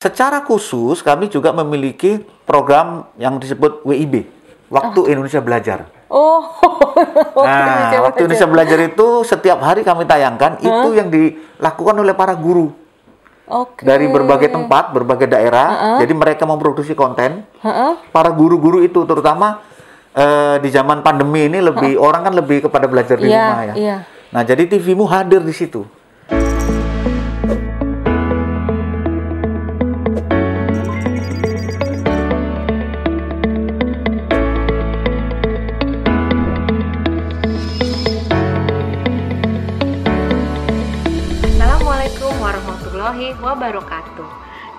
Secara khusus kami juga memiliki program yang disebut WIB, Waktu Indonesia Belajar. Oh, Nah, Waktu Indonesia Belajar itu setiap hari kami tayangkan itu yang dilakukan oleh para guru Oke. dari berbagai tempat, berbagai daerah. Jadi mereka memproduksi konten. Heeh. Para guru-guru itu terutama eh, di zaman pandemi ini lebih orang kan lebih kepada belajar di Iya, rumah ya. iya. Nah, jadi TVmu hadir di situ.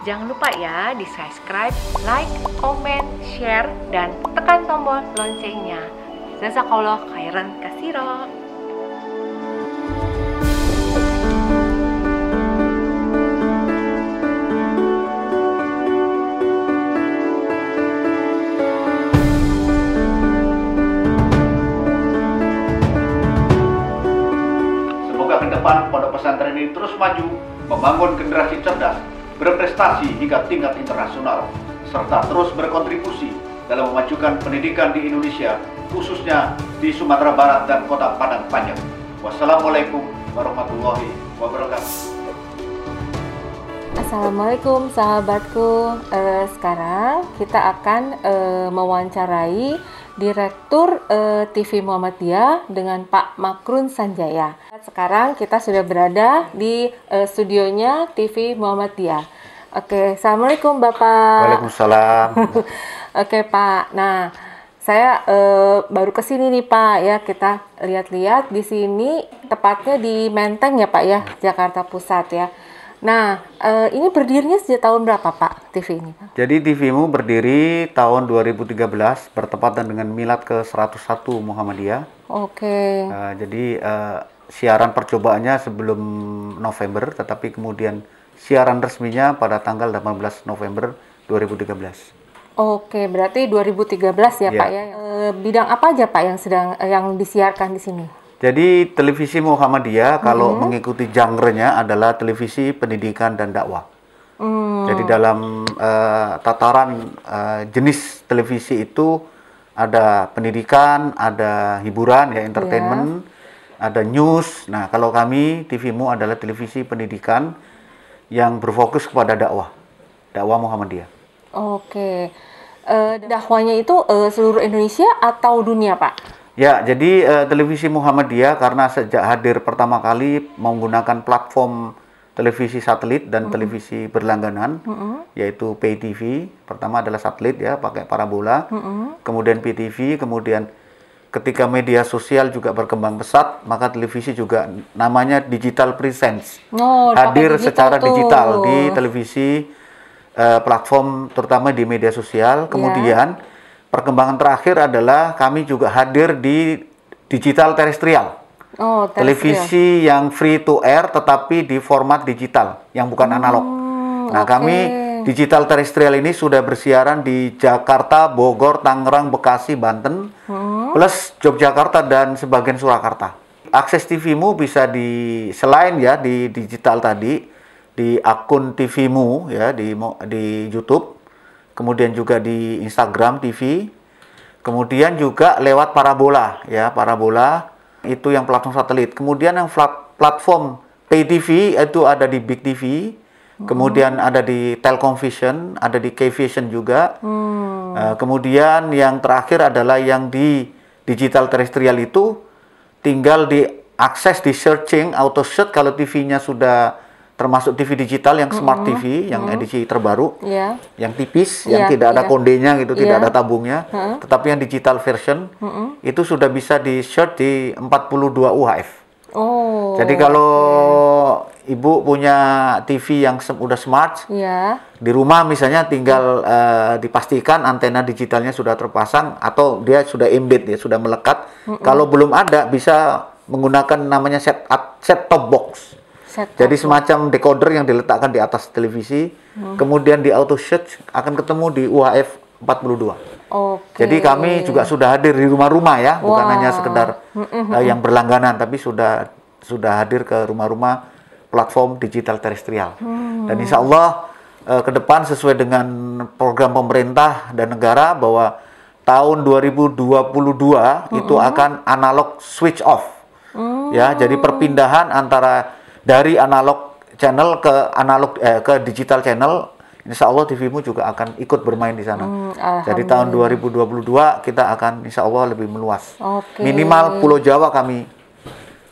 Jangan lupa ya di subscribe, like, comment, share, dan tekan tombol loncengnya. Jazakallah khairan kasiro. Depan pondok pesantren ini terus maju, membangun generasi cerdas, berprestasi hingga tingkat internasional, serta terus berkontribusi dalam memajukan pendidikan di Indonesia, khususnya di Sumatera Barat dan Kota Padang Panjang. Wassalamualaikum warahmatullahi wabarakatuh. Assalamualaikum sahabatku. Eh, sekarang kita akan eh, mewawancarai Direktur eh, TV Muhammadiyah dengan Pak Makrun Sanjaya. Sekarang kita sudah berada di eh, studionya TV Muhammadiyah. Oke, Assalamualaikum Bapak. Waalaikumsalam. Oke Pak. Nah, saya eh, baru ke sini nih Pak ya. Kita lihat-lihat di sini tepatnya di Menteng ya Pak ya, Jakarta Pusat ya. Nah, eh, ini berdirinya sejak tahun berapa Pak TV ini Pak? Jadi TVmu berdiri tahun 2013 bertepatan dengan milad ke-101 Muhammadiyah. Oke. Uh, jadi uh, siaran percobaannya sebelum November, tetapi kemudian siaran resminya pada tanggal 18 November 2013. Oke, berarti 2013 ya Iya. Pak ya. Eh, bidang apa aja Pak yang sedang eh, yang disiarkan di sini? Jadi televisi Muhammadiyah kalau mengikuti genre-nya adalah televisi pendidikan dan dakwah. Hmm, Jadi dalam uh, tataran uh, jenis televisi itu ada pendidikan, ada hiburan ya entertainment, ada news. Nah, kalau kami TVmu adalah televisi pendidikan yang berfokus kepada dakwah. Dakwah Muhammadiyah. Oke. Eh, dakwahnya itu eh, seluruh Indonesia atau dunia Pak? Ya, jadi eh, televisi Muhammadiyah karena sejak hadir pertama kali menggunakan platform televisi satelit dan televisi berlangganan, yaitu pay TV. Pertama adalah satelit ya, pakai parabola. Kemudian pay TV, kemudian ketika media sosial juga berkembang pesat, maka televisi juga namanya digital presence. Oh, hadir digital secara tuh. digital di televisi eh, platform terutama di media sosial. Kemudian perkembangan terakhir adalah kami juga hadir di digital terestrial. Oh, terestrial. Televisi yang free to air tetapi di format digital yang bukan analog. Nah, oke. kami digital terestrial ini sudah bersiaran di Jakarta, Bogor, Tangerang, Bekasi, Banten, plus Yogyakarta dan sebagian Surakarta. Akses TVmu bisa di selain ya di digital tadi di akun TVmu ya di di YouTube, kemudian juga di Instagram TV, kemudian juga lewat parabola ya parabola itu yang platform satelit. Kemudian yang plat- platform pay TV itu ada di Big TV, kemudian ada di Telkom Vision, ada di K-Vision juga. Eh, kemudian yang terakhir adalah yang di digital terestrial itu tinggal diakses di searching auto search kalau TV-nya sudah termasuk TV digital yang smart TV yang edisi terbaru Ya. yang tipis, yang Iya, tidak ada iya. kondenya gitu, tidak Iya. ada tabungnya. Tetapi yang digital version itu sudah bisa di search di 42 UHF. Oh. Jadi kalau ibu punya TV yang sem- udah smart ya. di rumah misalnya tinggal eh, dipastikan antena digitalnya sudah terpasang atau dia sudah embed ya sudah melekat. Kalau belum ada bisa menggunakan namanya set set top box. Set Jadi semacam decoder yang diletakkan di atas televisi, kemudian di auto search akan ketemu di UHF 42. Oke. Jadi kami juga sudah hadir di rumah-rumah ya, bukan Wah. hanya sekedar eh, yang berlangganan, tapi sudah sudah hadir ke rumah-rumah platform digital terestrial. Dan insya Allah eh, ke depan sesuai dengan program pemerintah dan negara bahwa tahun 2022 itu akan analog switch off. Ya, jadi perpindahan antara dari analog channel ke analog eh, ke digital channel Insya Allah TVmu juga akan ikut bermain di sana. Hmm, Jadi tahun 2022 kita akan Insya Allah lebih meluas. Oke. Minimal Pulau Jawa kami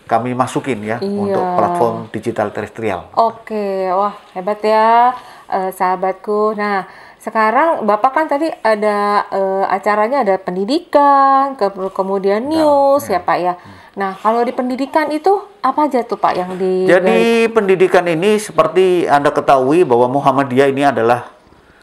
kami masukin ya Iya. untuk platform digital terestrial. Oke, wah hebat ya eh, sahabatku. Nah, sekarang Bapak kan tadi ada eh, acaranya ada pendidikan, ke- kemudian news ya Pak ya. Nah, kalau di pendidikan itu apa aja tuh Pak yang di Jadi pendidikan ini seperti Anda ketahui bahwa Muhammadiyah ini adalah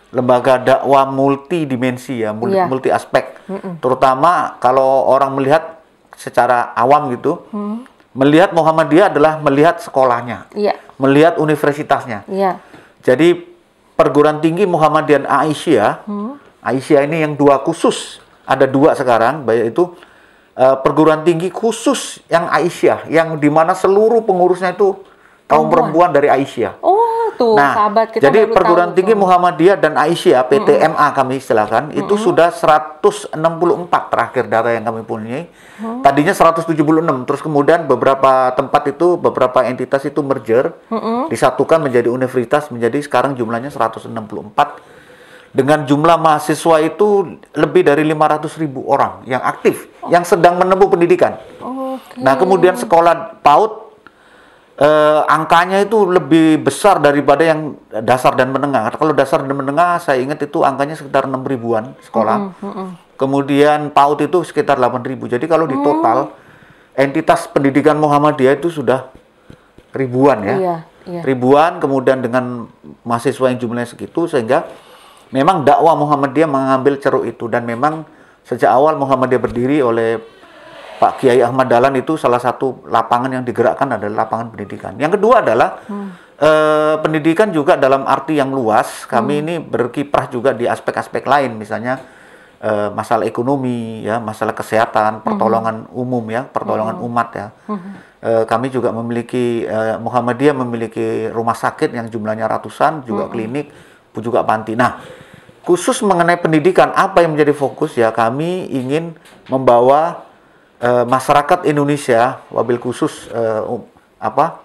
lembaga dakwah multidimensi ya, mul- Iya. multi aspek. Terutama kalau orang melihat secara awam gitu, Hmm. melihat Muhammadiyah adalah melihat sekolahnya, Iya, melihat universitasnya. iya. Jadi perguruan tinggi Muhammadiyah Aisyah, Aisyah ini yang dua khusus, ada dua sekarang, baik itu eh, perguruan tinggi khusus yang Aisyah, yang di mana seluruh pengurusnya itu kaum perempuan dari Aisyah. Oh, Nah, sahabat kita jadi perguruan tahu tinggi tuh. Muhammadiyah dan Aisyah PTMA kami istilahkan itu sudah 164 terakhir data yang kami punyai. Tadinya 176, terus kemudian beberapa tempat itu beberapa entitas itu merger, disatukan menjadi universitas menjadi sekarang jumlahnya 164 dengan jumlah mahasiswa itu lebih dari 500 ribu orang yang aktif, yang sedang menempuh pendidikan. Oke. Nah, kemudian sekolah PAUD eh, angkanya itu lebih besar daripada yang dasar dan menengah. Kalau dasar dan menengah saya ingat itu angkanya sekitar 6 ribuan sekolah. Kemudian PAUD itu sekitar 8 ribu. Jadi kalau di total entitas pendidikan Muhammadiyah itu sudah ribuan ya. Iya, iya. Ribuan kemudian dengan mahasiswa yang jumlahnya segitu sehingga memang dakwah Muhammadiyah mengambil ceruk itu dan memang sejak awal Muhammadiyah berdiri oleh Pak Kiai Ahmad Dahlan itu salah satu lapangan yang digerakkan adalah lapangan pendidikan. Yang kedua adalah eh, pendidikan juga dalam arti yang luas. Kami ini berkiprah juga di aspek-aspek lain, misalnya eh, masalah ekonomi, ya, masalah kesehatan, pertolongan umum, ya, pertolongan umat, ya. Eh, kami juga memiliki eh, Muhammadiyah memiliki rumah sakit yang jumlahnya ratusan, juga klinik, juga panti. Nah, khusus mengenai pendidikan apa yang menjadi fokus ya kami ingin membawa eh, masyarakat Indonesia wabil khusus um, apa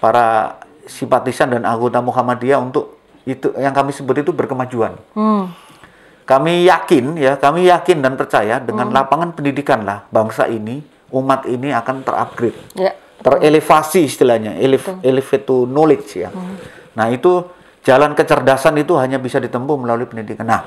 para simpatisan dan anggota Muhammadiyah untuk itu yang kami sebut itu berkemajuan. Hmm. Kami yakin ya, kami yakin dan percaya dengan lapangan pendidikan lah bangsa ini, umat ini akan terupgrade Ya. terelevasi istilahnya, elef, elevate to knowledge ya. Nah itu jalan kecerdasan itu hanya bisa ditempuh melalui pendidikan. Nah,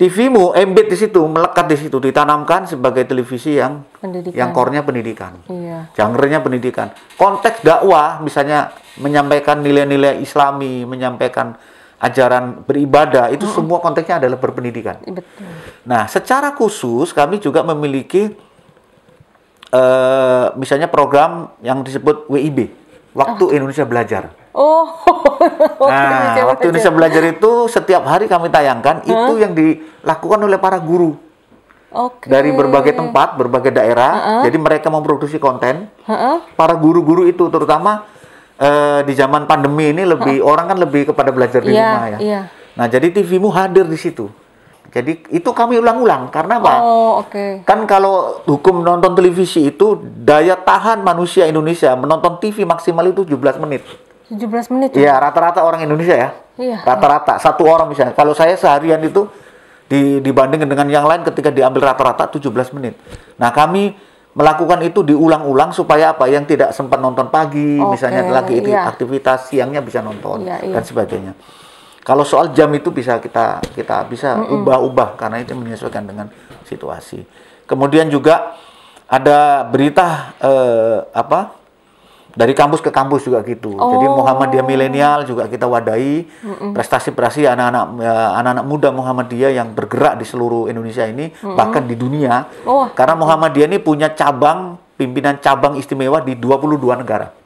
TVmu embed di situ, melekat di situ, ditanamkan sebagai televisi yang Pendidikan. yang core-nya pendidikan, Iya. genre-nya pendidikan. Konteks dakwah misalnya menyampaikan nilai-nilai Islami, menyampaikan ajaran beribadah itu semua konteksnya adalah berpendidikan. Betul. Nah, secara khusus kami juga memiliki eh misalnya program yang disebut WIB, Waktu Indonesia Belajar. Oh. Nah, Indonesia Waktu Indonesia Belajar itu setiap hari kami tayangkan itu yang dilakukan oleh para guru Oke. dari berbagai tempat, berbagai daerah. Jadi mereka memproduksi konten. Heeh. Para guru-guru itu terutama eh, di zaman pandemi ini lebih orang kan lebih kepada belajar di Iya, rumah ya. iya. Nah, jadi TVmu hadir di situ. Jadi itu kami ulang-ulang karena apa? Oh, oke. Kan kalau hukum nonton televisi itu daya tahan manusia Indonesia menonton TV maksimal itu 17 menit. 17 menit. Iya, rata-rata orang Indonesia ya. Iya. Rata-rata satu orang misalnya. Kalau saya seharian itu di, dibandingkan dengan yang lain ketika diambil rata-rata 17 menit. Nah, kami melakukan itu diulang-ulang supaya apa? Yang tidak sempat nonton pagi, Oke, misalnya lagi itu iya. aktivitas siangnya bisa nonton Iya, iya. dan sebagainya. Kalau soal jam itu bisa kita kita bisa ubah-ubah karena itu menyesuaikan dengan situasi. Kemudian juga ada berita eh, apa? dari kampus ke kampus juga gitu. Jadi Oh. Muhammadiyah milenial juga kita wadahi prestasi-prestasi anak-anak ya, anak-anak muda Muhammadiyah yang bergerak di seluruh Indonesia ini bahkan di dunia. Oh. Karena Muhammadiyah ini punya cabang pimpinan cabang istimewa di 22 negara.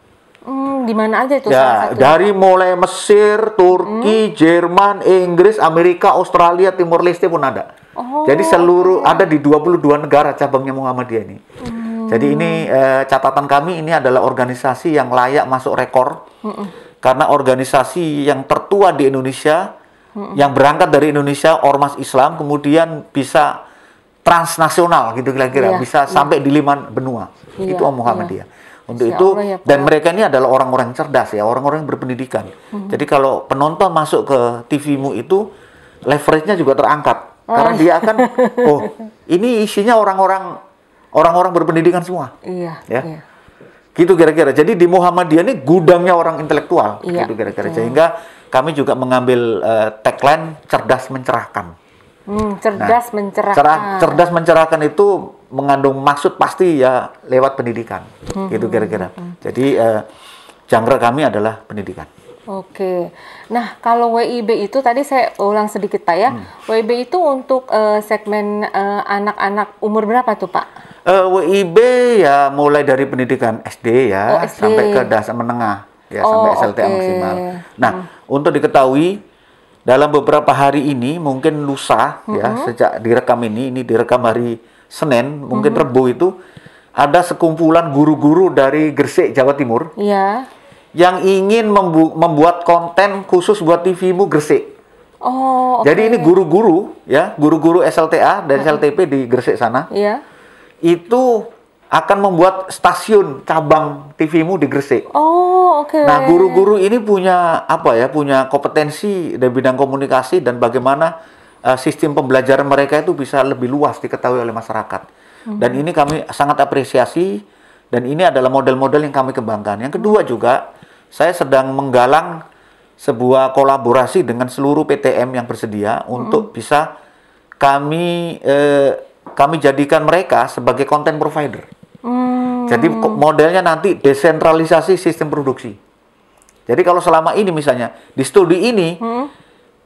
Hmm, di mana aja itu salah Ya, dari mulai Mesir, Turki, Jerman, Inggris, Amerika, Australia, Timur Leste pun ada. Oh, Jadi seluruh ada di 22 negara cabangnya Muhammadiyah ini. Jadi ini eh, catatan kami ini adalah organisasi yang layak masuk rekor. karena organisasi yang tertua di Indonesia yang berangkat dari Indonesia ormas Islam kemudian bisa transnasional gitu kira-kira. Iya, bisa sampai di lima benua. Iya, itu Om Muhammadiyah untuk Masya itu Allah ya, Pak. dan mereka ini adalah orang-orang cerdas ya orang-orang yang berpendidikan Hmm. jadi kalau penonton masuk ke TV-mu itu leverage-nya juga terangkat Oh. karena dia akan oh ini isinya orang-orang orang-orang berpendidikan semua Iya. Ya. iya. gitu kira-kira. Jadi di Muhammadiyah ini gudangnya orang intelektual, Iya, gitu kira-kira. Sehingga kami juga mengambil eh, tagline cerdas mencerahkan. Hmm, cerdas Nah, mencerahkan. Cerah- cerdas mencerahkan itu mengandung maksud pasti ya lewat pendidikan, Hmm, gitu kira-kira. Jadi eh, genre kami adalah pendidikan. Oke. Nah, kalau WIB itu tadi saya ulang sedikit Pak ya. Hmm. WIB itu untuk eh, segmen eh, anak-anak umur berapa tuh Pak? Eh, WIB ya mulai dari pendidikan SD ya Oh, SD. sampai ke dasar menengah ya Oh, sampai SLTA oke. maksimal. Nah, untuk diketahui dalam beberapa hari ini mungkin lusa ya sejak direkam ini ini direkam hari Senin mungkin Rebu itu ada sekumpulan guru-guru dari Gresik Jawa Timur Iya. yang ingin membu- membuat konten khusus buat TVmu Gresik. Oh, oke. Jadi ini guru-guru ya, guru-guru SLTA dan SLTP di Gresik sana Iya. itu akan membuat stasiun cabang TVmu di Gresik. Oh, oke. Nah, guru-guru ini punya apa ya? Punya kompetensi dari bidang komunikasi dan bagaimana uh, sistem pembelajaran mereka itu bisa lebih luas diketahui oleh masyarakat. Dan ini kami sangat apresiasi dan ini adalah model-model yang kami kembangkan. Yang kedua juga saya sedang menggalang sebuah kolaborasi dengan seluruh PTM yang bersedia untuk bisa kami eh, kami jadikan mereka sebagai content provider. Hmm, Jadi modelnya nanti desentralisasi sistem produksi. Jadi kalau selama ini misalnya di studi ini Hmm.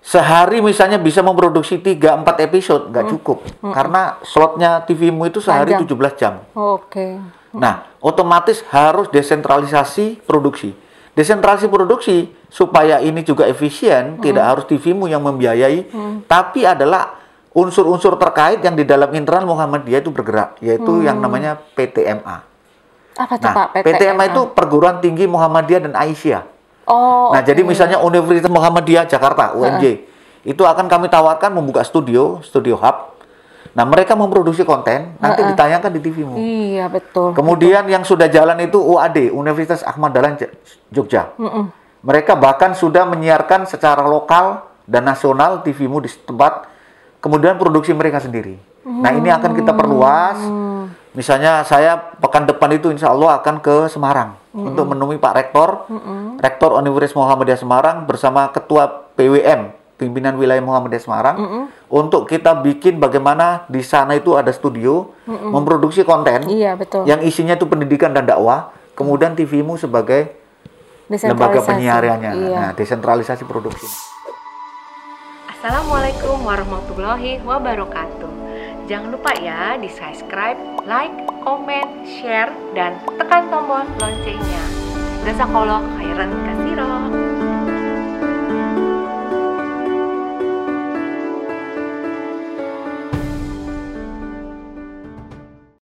Sehari misalnya bisa memproduksi 3-4 episode nggak Hmm. cukup karena slotnya TVmu itu sehari Panjang. 17 jam. Oke. Nah, otomatis harus desentralisasi produksi. Desentralisasi produksi supaya ini juga efisien, tidak harus TVmu yang membiayai, tapi adalah unsur-unsur terkait yang di dalam internal Muhammadiyah itu bergerak, yaitu yang namanya PTMA. Apa tuh Nah, Pak? PTMA itu Perguruan Tinggi Muhammadiyah dan Aisyah. Oh, Nah, oke. jadi misalnya Universitas Muhammadiyah Jakarta, UMJ, itu akan kami tawarkan membuka studio, studio hub. Nah, mereka memproduksi konten, nanti ditayangkan di TVmu. Iya, betul. Kemudian yang sudah jalan itu UAD, Universitas Ahmad Dahlan Jogja. Mm-mm. Mereka bahkan sudah menyiarkan secara lokal dan nasional TVmu di tempat, kemudian produksi mereka sendiri. Nah ini akan kita perluas. Misalnya saya pekan depan itu insya Allah akan ke Semarang untuk menemui Pak Rektor, Rektor Universitas Muhammadiyah Semarang bersama Ketua PWM, Pimpinan Wilayah Muhammadiyah Semarang, untuk kita bikin bagaimana di sana itu ada studio, memproduksi konten Iya, betul. yang isinya itu pendidikan dan dakwah, kemudian TVmu sebagai lembaga penyiarannya. Iya. Nah, desentralisasi produksi. Assalamualaikum warahmatullahi wabarakatuh. Jangan lupa ya di subscribe, like, komen, share, dan tekan tombol loncengnya. Jazakallah khairan